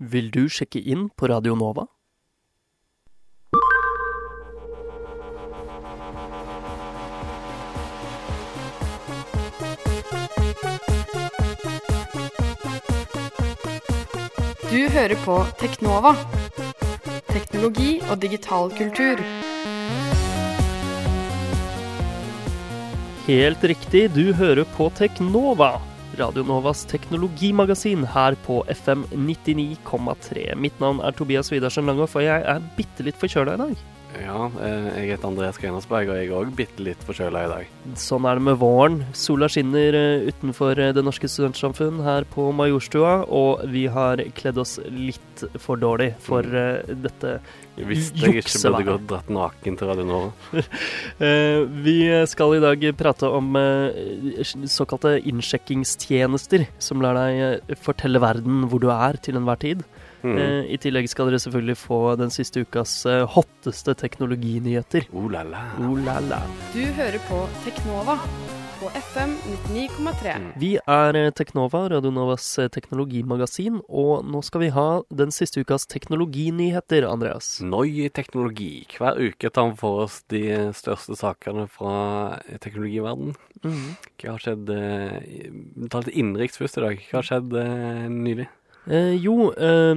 Vil du sjekke inn på Radio Nova? Du hører på Teknova. Teknologi og digital kultur. Helt riktig, du hører på Teknova. Radio Novas teknologimagasin her på FM 99,3. Mitt navn er Tobias Widersen Langhoff, og jeg er bitte litt forkjøla i dag. Ja, eh, jeg heter Andreas Grenasberg, og jeg er òg bitte litt forkjøla i dag. Sånn er det med våren. Sola skinner eh, utenfor eh, Det norske studentsamfunn her på Majorstua, og vi har kledd oss litt for dårlig for mm. dette Jeg visste jeg ikke burde gått dratt naken til Radio Nova. Vi skal i dag prate om såkalte innsjekkingstjenester, som lar deg fortelle verden hvor du er til enhver tid. Mm. Eh, I tillegg skal dere selvfølgelig få den siste ukas eh, hotteste teknologinyheter. Oh la la. Oh la la. Du hører på Teknova på FM 99,3. Vi er eh, Teknova, Radio Novas eh, teknologimagasin, og nå skal vi ha den siste ukas teknologinyheter, Andreas. Noi teknologi. Hver uke tar vi for oss de største sakene fra teknologiverden. Mm. Hva har skjedd eh, Vi tar litt innenriks først i dag. Hva har skjedd eh, nylig? Eh, jo, eh,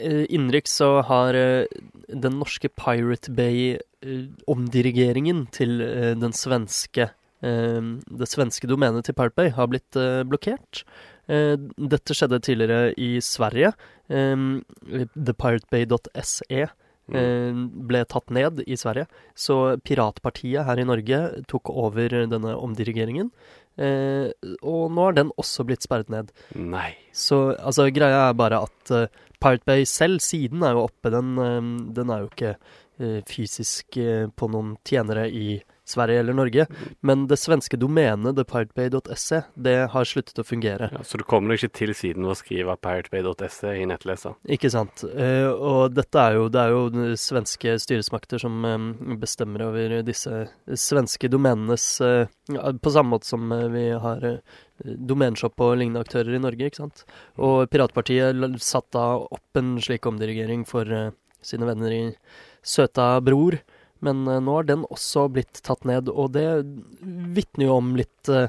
eh, innenriks så har eh, den norske Pirate Bay-omdirigeringen til eh, den svenske eh, Det svenske domenet til Pirate Bay har blitt eh, blokkert. Eh, dette skjedde tidligere i Sverige. Eh, ThePirateBay.se eh, ble tatt ned i Sverige. Så Piratpartiet her i Norge tok over denne omdirigeringen. Eh, og nå har den også blitt sperret ned. Nei. Så altså, greia er bare at uh, Pirate Bay selv, siden er jo oppe. Den, eh, den er jo ikke uh, fysisk på noen tjenere i Sverige eller Norge. Men det svenske domenet thepiratebay.se, det har sluttet å fungere. Ja, så du kommer deg ikke til siden ved å skrive piratebay.se i nettleser? Ikke sant. Eh, og dette er jo, det er jo svenske styresmakter som eh, bestemmer over disse svenske domenenes eh, På samme måte som vi har domeneshop og lignende aktører i Norge, ikke sant. Og Piratpartiet satte satt da opp en slik omdirigering for sine venner i Søta Bror. Men eh, nå har den også blitt tatt ned, og det vitner jo om litt eh,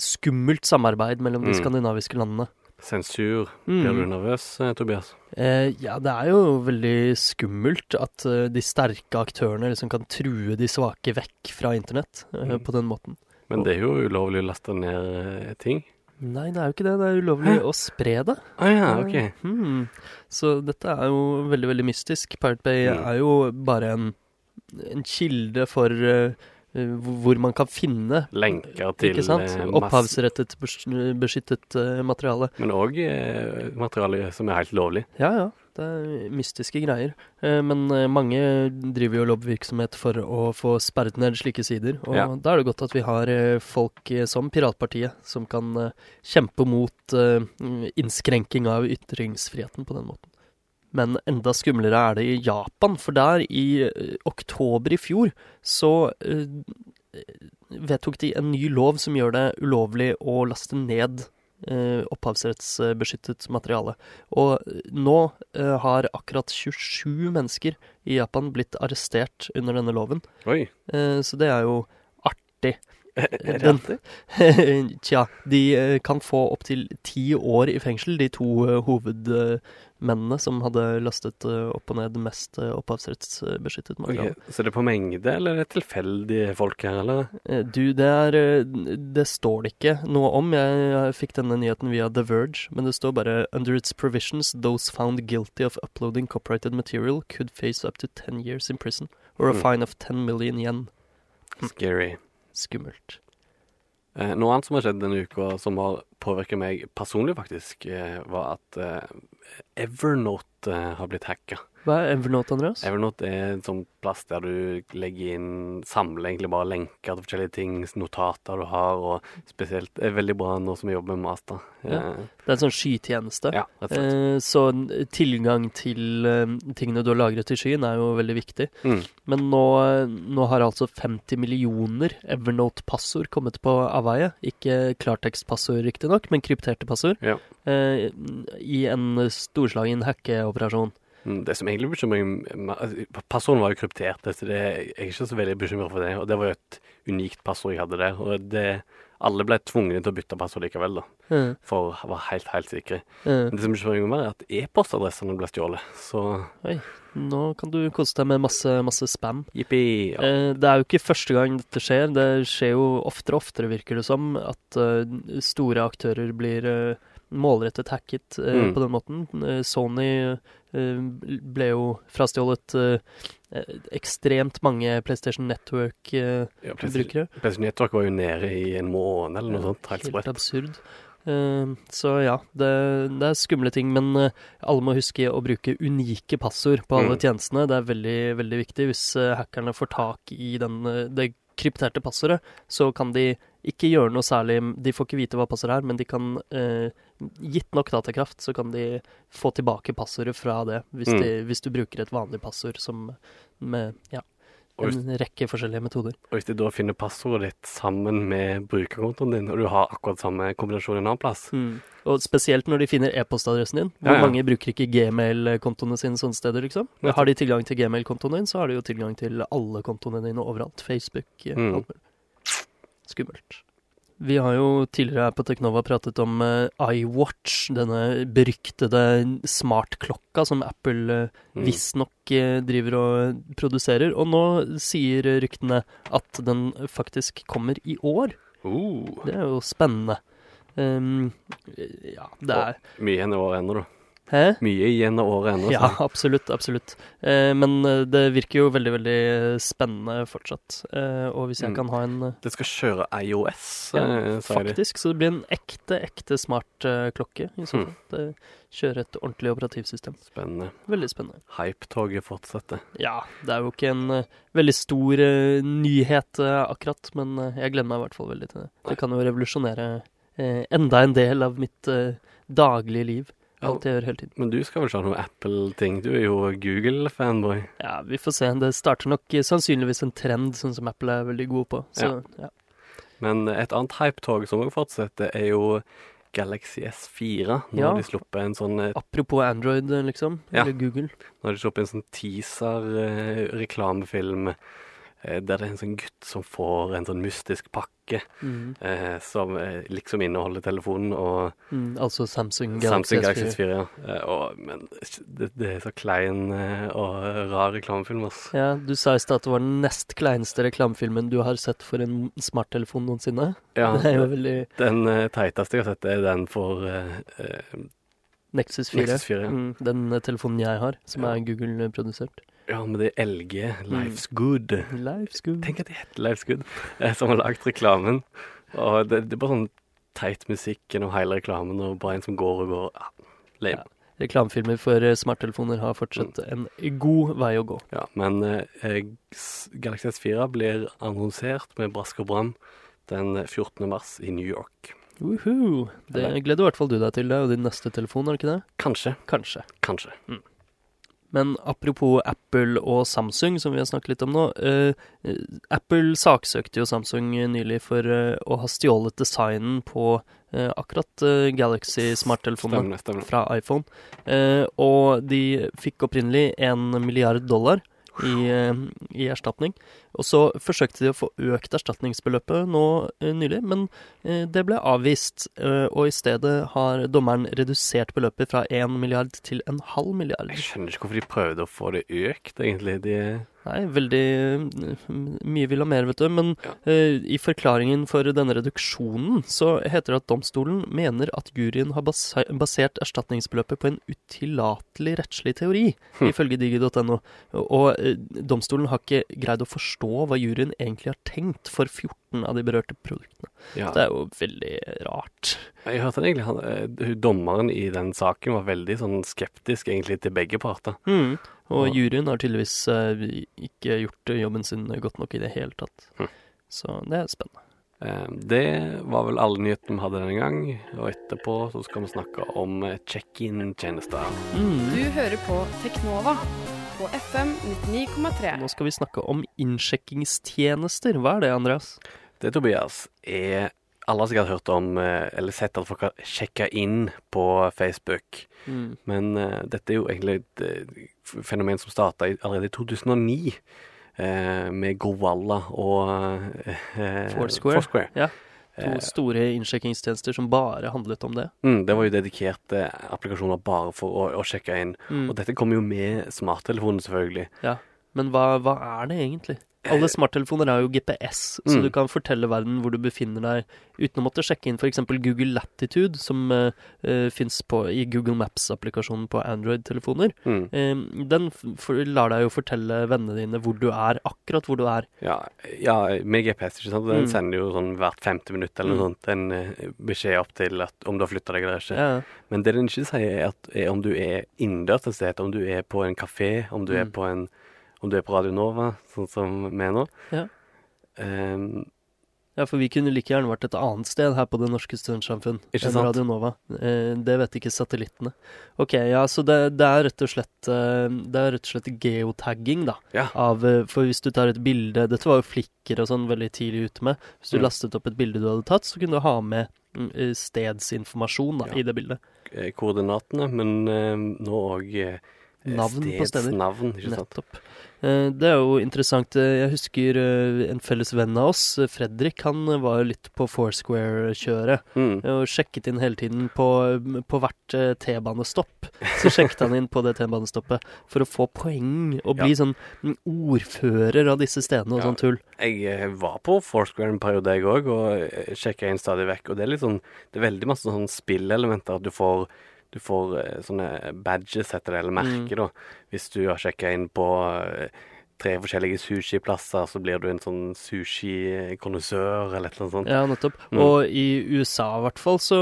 skummelt samarbeid mellom de Mm. skandinaviske landene. Sensur. Mm. Blir du nervøs, eh, Tobias? Eh, ja, det er jo veldig skummelt at de sterke aktørene liksom kan true de svake vekk fra internett Mm. på den måten. Men det er jo ulovlig å laste ned ting. Nei, det er jo ikke det. Det er ulovlig å spre det. Ah, ja, ok. Hmm. Så dette er jo veldig, veldig mystisk. Pirate Bay Mm. er jo bare en, en kilde for eh, eh, hvor man kan finne Lenker til eh, Opphavsrettet beskyttet materiale. Men òg materiale som er helt lovlig. Ja, ja. Det er mystiske greier. Men mange driver jo lobbyvirksomhet for å få sperret ned slike sider. Og Ja. da er det godt at vi har folk som Piratpartiet som kan kjempe mot innskrenking av ytringsfriheten på den måten. Men enda skumlere er det i Japan, for der i eh, oktober i fjor så eh, vedtok de en ny lov som gjør det ulovlig å laste ned eh, opphavsrettsbeskyttet materiale. Og nå har akkurat 27 mennesker i Japan blitt arrestert under denne loven. Oi. Så det er jo artig. Den- Tja, de kan få opptil ti år i fengsel, de to eh, hovedmennene som hadde lastet eh, opp og ned mest eh, opphavsrettsbeskyttet materiale. Ok, Så det er på mengde, eller er det tilfeldige folk her, eller? Eh, Du, det er Det står det ikke noe om. Jeg, jeg fikk denne nyheten via The Verge, men det står bare Under its provisions, those found guilty of uploading copyrighted material could face up to 10 years in prison or a Mm. fine of 10 million yen. Scary. Skummelt. Eh, noe annet som har skjedd denne uka, som har påvirket meg personlig, faktisk, eh, var at eh, Evernote har blitt hacka. Hva er Evernote, Andreas? Evernote er en sånn plass der du legger inn Samler egentlig bare lenker til forskjellige ting, notater du har, og spesielt er veldig bra nå som vi jobber med master. Ja. Eh, Det er en sånn skytjeneste. ja, rett og slett. Eh, så tilgang til eh, tingene du har lagret i skyen er jo veldig viktig. Mm. Men nå, nå har altså 50 millioner Evernote-passord kommet på avveie. Ikke klartekstpassord, riktignok. nok, men krypterte passord. Ja. I en storslagen hackeoperasjon. Mm, Det som egentlig bekymrer altså, Passordet var jo kryptert, så det, jeg er ikke så veldig bekymra for det. Og det var jo et unikt passord jeg hadde der. Og det, alle ble tvunget til å bytte passord likevel, da. Mm. For å være helt, helt sikre. Mm. Det som bekymrer meg mer, er at e-postadressene ble stjålet. Så Oi. nå kan du kose deg med masse, masse spam. jippi. Ja. Eh, Det er jo ikke første gang dette skjer. Det skjer jo oftere og oftere, virker det som, at uh, store aktører blir uh, målrettet hacket uh, Mm. på den måten. Sony ble jo frastjålet eh, eh, ekstremt mange PlayStation Network-brukere. ja PlayStation Network var jo nede i en måned eller noe sånt. Helt Helt absurd. Eh, så ja, det, det er skumle ting, men eh, alle må huske å bruke unike passord på alle Mm. tjenestene. Det er veldig, veldig viktig. Hvis eh, hackerne får tak i den, eh, det krypterte passordet, så kan de ikke gjøre noe særlig De får ikke vite hva passordet er, men de kan eh, Gitt nok datakraft, så kan de få tilbake passordet fra det, hvis, Mm. de, hvis du bruker et vanlig passord som med ja, en hvis, rekke forskjellige metoder. og hvis de da finner passordet ditt sammen med brukerkontoen din, og du har akkurat samme kombinasjon en annen plass Mm. Og spesielt når de finner e-postadressen din. Hvor Ja, ja. mange bruker ikke Gmail-kontoene sine sånne steder, liksom? Har de tilgang til Gmail-kontoen din, så har de jo tilgang til alle kontoene dine overalt. Facebook, eh, Mm. alt mulig. Skummelt. Vi har jo tidligere her på Teknova pratet om eh, iWatch, denne beryktede smartklokka som Apple uh, Mm. visstnok uh, driver og produserer. Og nå sier ryktene at den faktisk kommer i år. Uh, Det er jo spennende. Um, ja, det er Mye igjen i år ennå, da. Hæ? Mye igjen av året ennå. Ja, absolutt. Absolutt. Eh, men eh, det virker jo veldig, veldig spennende fortsatt. Eh, og hvis jeg Mm. kan ha en eh, Det skal kjøre IOS, ja, eh, sier de. Faktisk, så det blir en ekte, ekte smart uh, klokke. I så Mm. fall. Det kjører et ordentlig operativsystem. Spennende. Veldig spennende. Hypetoget fortsetter. Ja, det er jo ikke en uh, veldig stor uh, nyhet akkurat, men jeg gleder meg i hvert fall veldig til det. Det kan jo revolusjonere enda en del av mitt daglige liv. Ja. Alt jeg gjør hele tiden. Men du skal vel ikke ha noe Apple-ting? Du er jo Google-fanboy. Ja, vi får se. Det starter nok eh, sannsynligvis en trend, sånn som Apple er veldig gode på. Så ja. Men et annet hypetog som også fortsetter, er jo Galaxy S4. Nå Ja. har de sluppet en sånn eh, Apropos Android, eh, liksom. Ja. Eller Google. Nå har de sluppet en sånn teaser-reklamefilm der det er en sånn gutt som får en sånn mystisk pakke Mm. eh, som eh, liksom inneholder telefonen og Mm, altså Samsung Galaxy, Samsung Galaxy S4. S4. Ja. Eh, og, men det, det er så klein eh, og rar reklamefilm, ass. Ja, Du sa i stad at det var den nest kleineste reklamefilmen du har sett for en smarttelefon noensinne. Ja, veldig Den eh, teiteste jeg har sett, er den for eh, eh, Nexus 4. Nexus 4, ja. mm, den eh, telefonen jeg har, som Ja. er Google-produsert. Ja, med det LG, Life's Good. Life's good. Tenk at det heter Life's Good, eh, som har lagd reklamen. Og det, det er bare sånn teit musikk gjennom hele reklamen, og bare en som går og går. Ja, lame. Reklamefilmer for eh, smarttelefoner har fortsatt Mm. en god vei å gå. Ja, men eh, Galaxy S4 blir annonsert med brask og bram den 14. mars i New York. Woohoo! Det gleder i hvert fall du deg til. Det jo din neste telefon, er det ikke det? Kanskje. Kanskje. Kanskje. Men apropos Apple og Samsung, som vi har snakket litt om nå. eh, Apple saksøkte jo Samsung nylig for eh, å ha stjålet designen på eh, akkurat eh, stemmer. fra iPhone. Eh, og de fikk opprinnelig en milliard dollar i, eh, i erstatning. Og så forsøkte de å få økt erstatningsbeløpet nå eh, nylig, men eh, det ble avvist. Og i stedet har dommeren redusert beløpet fra 1 milliard til en halv milliard. Jeg skjønner ikke hvorfor de prøvde å få det økt, egentlig. De, Nei, veldig eh, mye vil ha mer, vet du. Men Ja. uh, i forklaringen for denne reduksjonen så heter det at domstolen mener at juryen har basert erstatningsbeløpet på en utillatelig rettslig teori, Hm. ifølge digi.no. Og uh, domstolen har ikke greid å forstå hva juryen egentlig har tenkt for 14 av de berørte produktene. ja. Det er jo veldig rart. Jeg hørte egentlig han, eh, Dommeren i den saken var veldig sånn skeptisk egentlig til begge parter. Mm. Og Ja. juryen har tydeligvis uh, ikke gjort jobben sin godt nok i det hele tatt. Mm. Så det er spennende. Eh, Det var vel alle nyhetene vi hadde denne gang. Og etterpå så skal vi snakke om check-in-tjenester. Mm. Du hører på Teknova på FM 99,3. Nå skal vi snakke om innsjekkingstjenester. Hva er det, Andreas? Det, Tobias, er alle har sikkert hørt om, eh, eller sett at folk har sjekka inn på Facebook. Mm. Men uh, dette er jo egentlig et eh, fenomen som starta allerede i 2009. uh, med Gowalla og eh, Foursquare. Ja. To Eh, store innsjekkingstjenester som bare handlet om det. Mm, det var jo dedikerte applikasjoner bare for å, å sjekke inn. Mm. Og dette kommer jo med smarttelefonen, selvfølgelig. Men hva, hva er det egentlig? Alle smarttelefoner har jo GPS, så Mm. du kan fortelle verden hvor du befinner deg uten å måtte sjekke inn f.eks. Google Latitude, som uh, fins i Google Maps-applikasjonen på Android-telefoner. Mm. Uh, den lar deg jo fortelle vennene dine hvor du er, akkurat hvor du er. Ja, ja, med GPS, ikke sant. Den Mm. sender jo sånn hvert femte minutt eller noe Mm. sånt en uh, beskjed opp til at, om du har flytta deg eller ikke. Ja. Men det den ikke sier, er, at, er om du er innendørs et sted, om du er på en kafé, om du er Mm. på en om du er på Radio Nova, sånn som er nå. Ja. Um, ja, for vi kunne like gjerne vært et annet sted her på Det Norske Studentsamfunn enn? Radio Nova. Eh, det vet ikke satellittene. Ok, ja, så det, det er rett og slett eh, Det er rett og slett geotagging, da. ja. av eh, For hvis du tar et bilde Dette var jo flikker og sånn veldig tidlig ute med. Hvis du Mm. lastet opp et bilde du hadde tatt, så kunne du ha med mm, stedsinformasjon da, Ja. i det bildet. Koordinatene, men nå òg eh, Navn på steder. Stedsnavn, ikke sant. Nettopp. Eh, Det er jo interessant. Eh, Jeg husker eh, en felles venn av oss, Fredrik, han var jo litt på Foursquare-kjøret. Mm. Og sjekket inn hele tiden på, på hvert T-banestopp. Så sjekket han inn på det T-banestoppet for å få poeng og bli sånn mm, ordfører av disse stedene og Ja. sånn tull. Jeg var på Foursquare en periode, jeg òg, og sjekka inn stadig vekk. Og det er litt sånn Det er veldig masse sånn spillelementer. At du får, du får eh, sånne badges, heter det, eller merker, da. Hvis du har sjekka inn på eh, tre forskjellige sushiplasser, så blir du en sånn sushi-konnissør, eller et eller annet sånt. Ja, nettopp. Mm. Og i USA i hvert fall så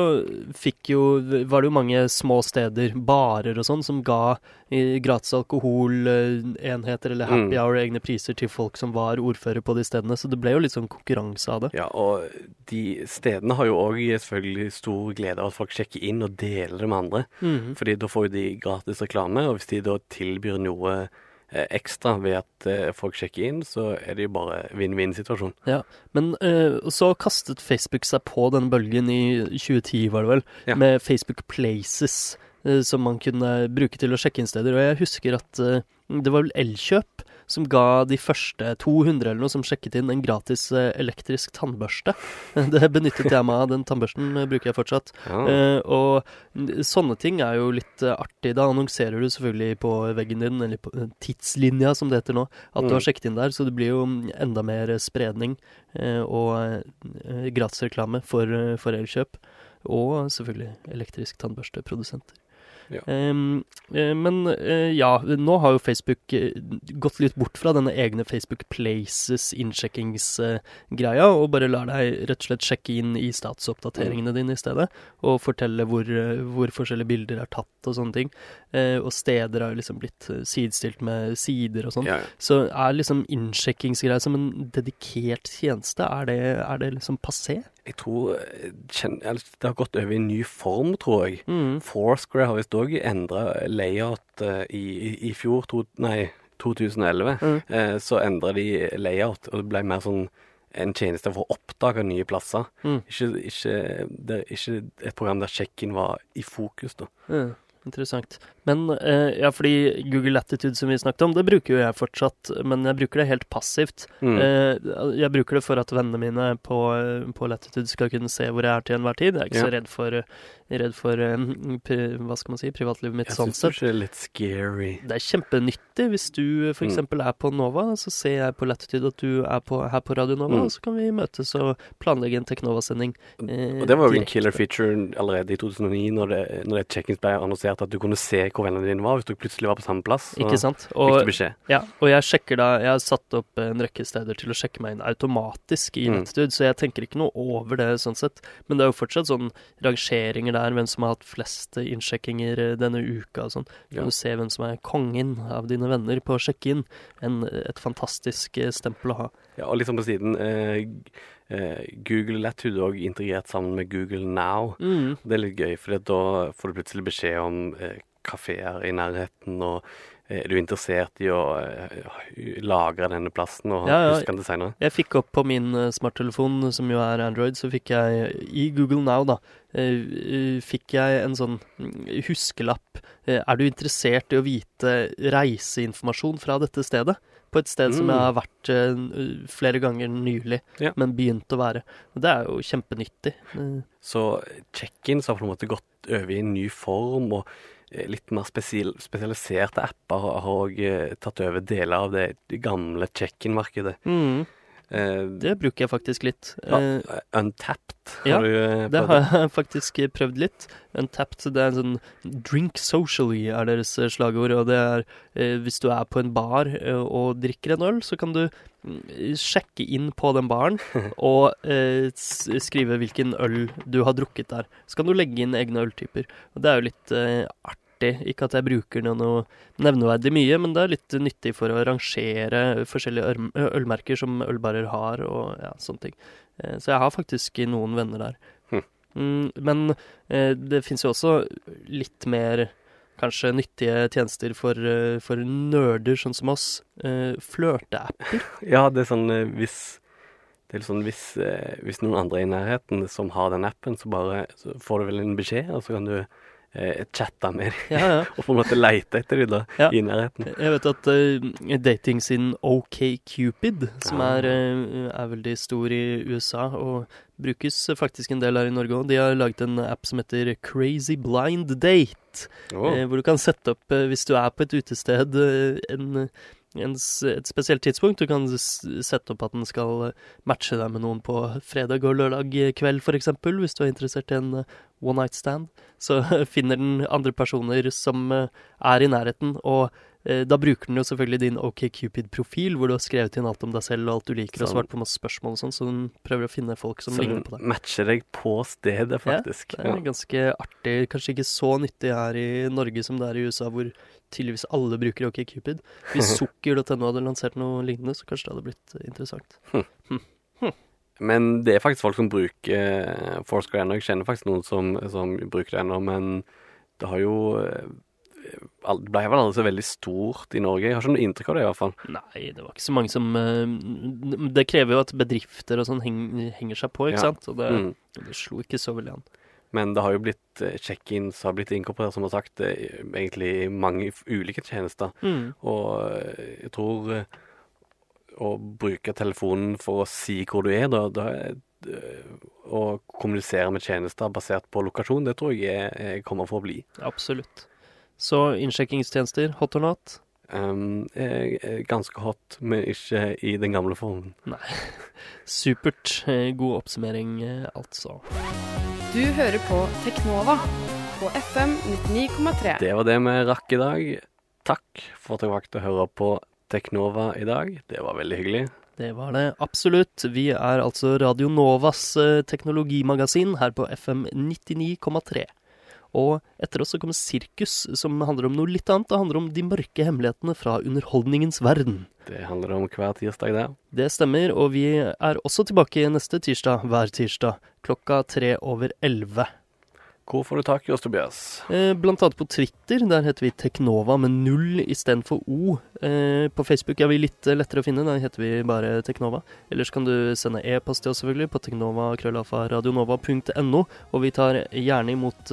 fikk jo Var det jo mange små steder, barer og sånn, som ga eh, gratis alkoholenheter eller happy Mm. hour egne priser til folk som var ordfører på de stedene. Så det ble jo litt sånn konkurranse av det. Ja, og de stedene har jo òg selvfølgelig stor glede av at folk sjekker inn og deler det med andre. Mm. Fordi da får jo de gratis reklame, og hvis de da tilbyr noe eh, ekstra ved at eh, folk sjekker inn, så er det jo bare vinn-vinn-situasjon. Ja, Men eh, så kastet Facebook seg på den bølgen i 2010, var det vel, Ja. med Facebook Places, eh, som man kunne bruke til å sjekke inn steder. Og jeg husker at eh, det var vel Elkjøp som ga de første 200 eller noe som sjekket inn en gratis eh, elektrisk tannbørste. Det benyttet jeg meg av. Den tannbørsten eh, bruker jeg fortsatt. Ja. Eh, og sånne ting er jo litt artig. Da annonserer du selvfølgelig på veggen din, eller på tidslinja som det heter nå, at du Mm. har sjekket inn der. Så det blir jo mm, enda mer spredning og gratis gratisreklame for, for Elkjøp. Og selvfølgelig elektrisk tannbørsteprodusenter. Ja. Eh, men uh, ja, nå har jo Facebook eh, gått litt bort fra denne egne Facebook Places innsjekkingsgreia, og bare lar deg rett og slett sjekke inn i statsoppdateringene dine i stedet, og fortelle hvor, hvor forskjellige bilder er tatt og sånne ting. Uh, og steder har jo liksom blitt sidestilt med sider og sånn. Ja, ja. Så er liksom innsjekkingsgreia som en dedikert tjeneste, er det, er det liksom passé? Jeg tror eh, Det har gått over i en ny form, tror jeg. Mm. Foursquare har visst òg endra layout eh, i, i, i fjor, to, nei, 2011. Mm. Eh, så endra de layout, og det ble mer sånn en tjeneste for å oppdage nye plasser. Mm. Ikke, ikke, det ikke et program der check-in var i fokus, da. Mm. interessant. Men eh, ja, fordi Google Latitude som vi snakket om, det bruker jo jeg fortsatt, men jeg bruker det helt passivt. Mm. Eh, jeg bruker det for at vennene mine på, på Latitude skal kunne se hvor jeg er til enhver tid. Jeg er ikke så redd for, redd for eh, pri, hva skal man si, privatlivet mitt jeg sånn sett. det er litt scary. Det er kjempenyttig hvis du f.eks. Mm. er på Nova, så ser jeg på Latitude at du er på, her på Radio Nova, Mm. og så kan vi møtes og planlegge en Teknova-sending. Eh, Og det var jo en killer feature allerede i 2009, når det, når det check-ins ble annonsert at du kunne se hvor vennene dine var, hvis dere plutselig var på samme plass. Så Ikke sant? fikk du beskjed. ja, og jeg sjekker da Jeg har satt opp en rekke steder til å sjekke meg inn automatisk i Mm. Så jeg tenker ikke noe over det sånn sett. Men det er jo fortsatt sånn rangeringer der, hvem som har hatt flest innsjekkinger eh, denne uka og sånn. Ja. Kan du se hvem som er kongen av dine venner på å sjekke inn. En, et fantastisk eh, stempel å ha. Ja, og liksom på siden eh, eh, Google Latitude òg integrert sammen med Google Now. Mm. Det er litt gøy, for da får du plutselig beskjed om eh, kafeer i nærheten og er du interessert i å eh, lagre denne plassen og Ja, ja. huske den til senere? Jeg fikk opp på min eh, smarttelefon, som jo er Android, så fikk jeg i Google Now, da, eh, eh, fikk jeg en sånn mm, huskelapp. Eh, Er du interessert i å vite reiseinformasjon fra dette stedet? På et sted som Mm. jeg har vært eh, flere ganger nylig, Ja. men begynt å være. Det er jo kjempenyttig. Eh, Så check-ins har på en måte gått over i en ny form, og eh, litt mer spesial, spesialiserte apper har òg tatt over deler av det gamle check-in-markedet. Mm, Eh, det bruker jeg faktisk litt. ja, untapped Untapped, ja, har du prøvd? Det har jeg faktisk prøvd litt. Untapped, det er en sånn Drink socially er deres eh, slagord. Og det er eh, hvis du er på en bar eh, og drikker en øl, så kan du mm, sjekke inn på den baren og eh, skrive hvilken øl du har drukket der. Så kan du legge inn egne øltyper. Og det er jo litt eh, artig. Ikke at jeg bruker det noe nevneverdig mye, men det er litt nyttig for å rangere forskjellige ølmerker som ølbarer har, og ja, sånne ting. Eh, Så jeg har faktisk noen venner der. Hm. Mm, men eh, det fins jo også litt mer kanskje nyttige tjenester for, for nerder sånn som oss. Eh, Flørteapper. Ja, det er sånn hvis det er sånn hvis, hvis noen andre er i nærheten som har den appen, så bare så får du vel en beskjed, og så kan du eh, chatta mer. Ja, ja. og på en måte leite etter det da, Ja. i nærheten. Jeg vet at uh, datingsiden OKCupid, som er, uh, er veldig stor i USA og brukes faktisk en del her i Norge òg, de har laget en app som heter Crazy Blind Date. Oh. Uh, hvor du kan sette opp, eh, hvis du er på et utested eh, en, en, et spesielt tidspunkt, du kan sette opp at den skal eh, matche deg med noen på fredag og lørdag kveld, f.eks., hvis du er interessert i en eh, one night stand. Så finner den andre personer som eh, er i nærheten, og da bruker den jo selvfølgelig din OkCupid-profil, hvor du har skrevet inn alt om deg selv og alt du liker, og Sånn. svart på masse spørsmål og sånn, så den prøver å finne folk som som ligner på deg. matcher deg på stedet, faktisk. Det er ganske artig. Kanskje ikke så nyttig her i Norge som det er i USA, hvor tydeligvis alle bruker OkCupid. Hvis sukker.no hadde lansert noe lignende, så kanskje det hadde blitt eh, interessant. Men det er faktisk folk som bruker eh, Foursquare ennå. Jeg kjenner faktisk noen som, som bruker det ennå, men det har jo eh, Det ble vel aldri så veldig stort i Norge. Jeg har ikke noe inntrykk av det, i hvert fall. Nei, det var ikke så mange som eh, Det krever jo at bedrifter og sånn heng, henger seg på, ikke Ja. sant? Og det, Mm. det slo ikke så veldig an. Men det har jo blitt eh, check-ins har blitt inkorporert, som har sagt, eh, egentlig i mange ulike tjenester. Mm. Og jeg tror å bruke telefonen for å si hvor du er, da, da å kommunisere med tjenester basert på lokasjon, det tror jeg er, er kommer for å bli. Absolutt. Så innsjekkingstjenester, hot or not? Um, ganske hot, men ikke i den gamle formen. Nei. Supert. Eh, God oppsummering, eh, altså. Du hører på Teknova på FM 99,3. Det var det vi rakk i dag. Takk for at dere valgte å høre på Teknova i dag. Det var veldig hyggelig. Det var det absolutt. Vi er altså Radio Novas eh, teknologimagasin her på FM 99,3. Og etter oss så kommer Sirkus, som handler om noe litt annet. Det handler om de mørke hemmelighetene fra underholdningens verden. Det handler om hver tirsdag det. Det stemmer, og vi er også tilbake neste tirsdag, hver tirsdag, klokka tre over elleve. Hvor får du tak i oss, Tobias? Eh, Blant annet på Twitter, der heter vi Teknova med null istedenfor O. Eh, På Facebook er vi litt eh, lettere å finne, der heter vi bare Teknova. Ellers kan du sende e-post til oss selvfølgelig på teknova.krøllalfa.radionova.no, og vi tar gjerne imot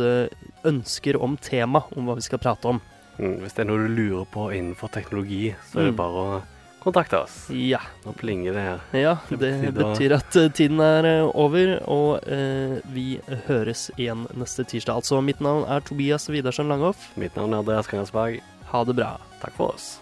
ønsker om tema, om hva vi skal prate om. Mm, hvis det er noe du lurer på innenfor teknologi, så er det Mm. bare å kontakte oss. Ja, Nå plinger det her. ja Det det betyr at eh, tiden er eh, over, og eh, vi høres igjen neste tirsdag. Altså, mitt navn er Tobias Widersen Langhoff. Mitt navn er Andreas Kranasberg. Ha det bra. Takk for oss.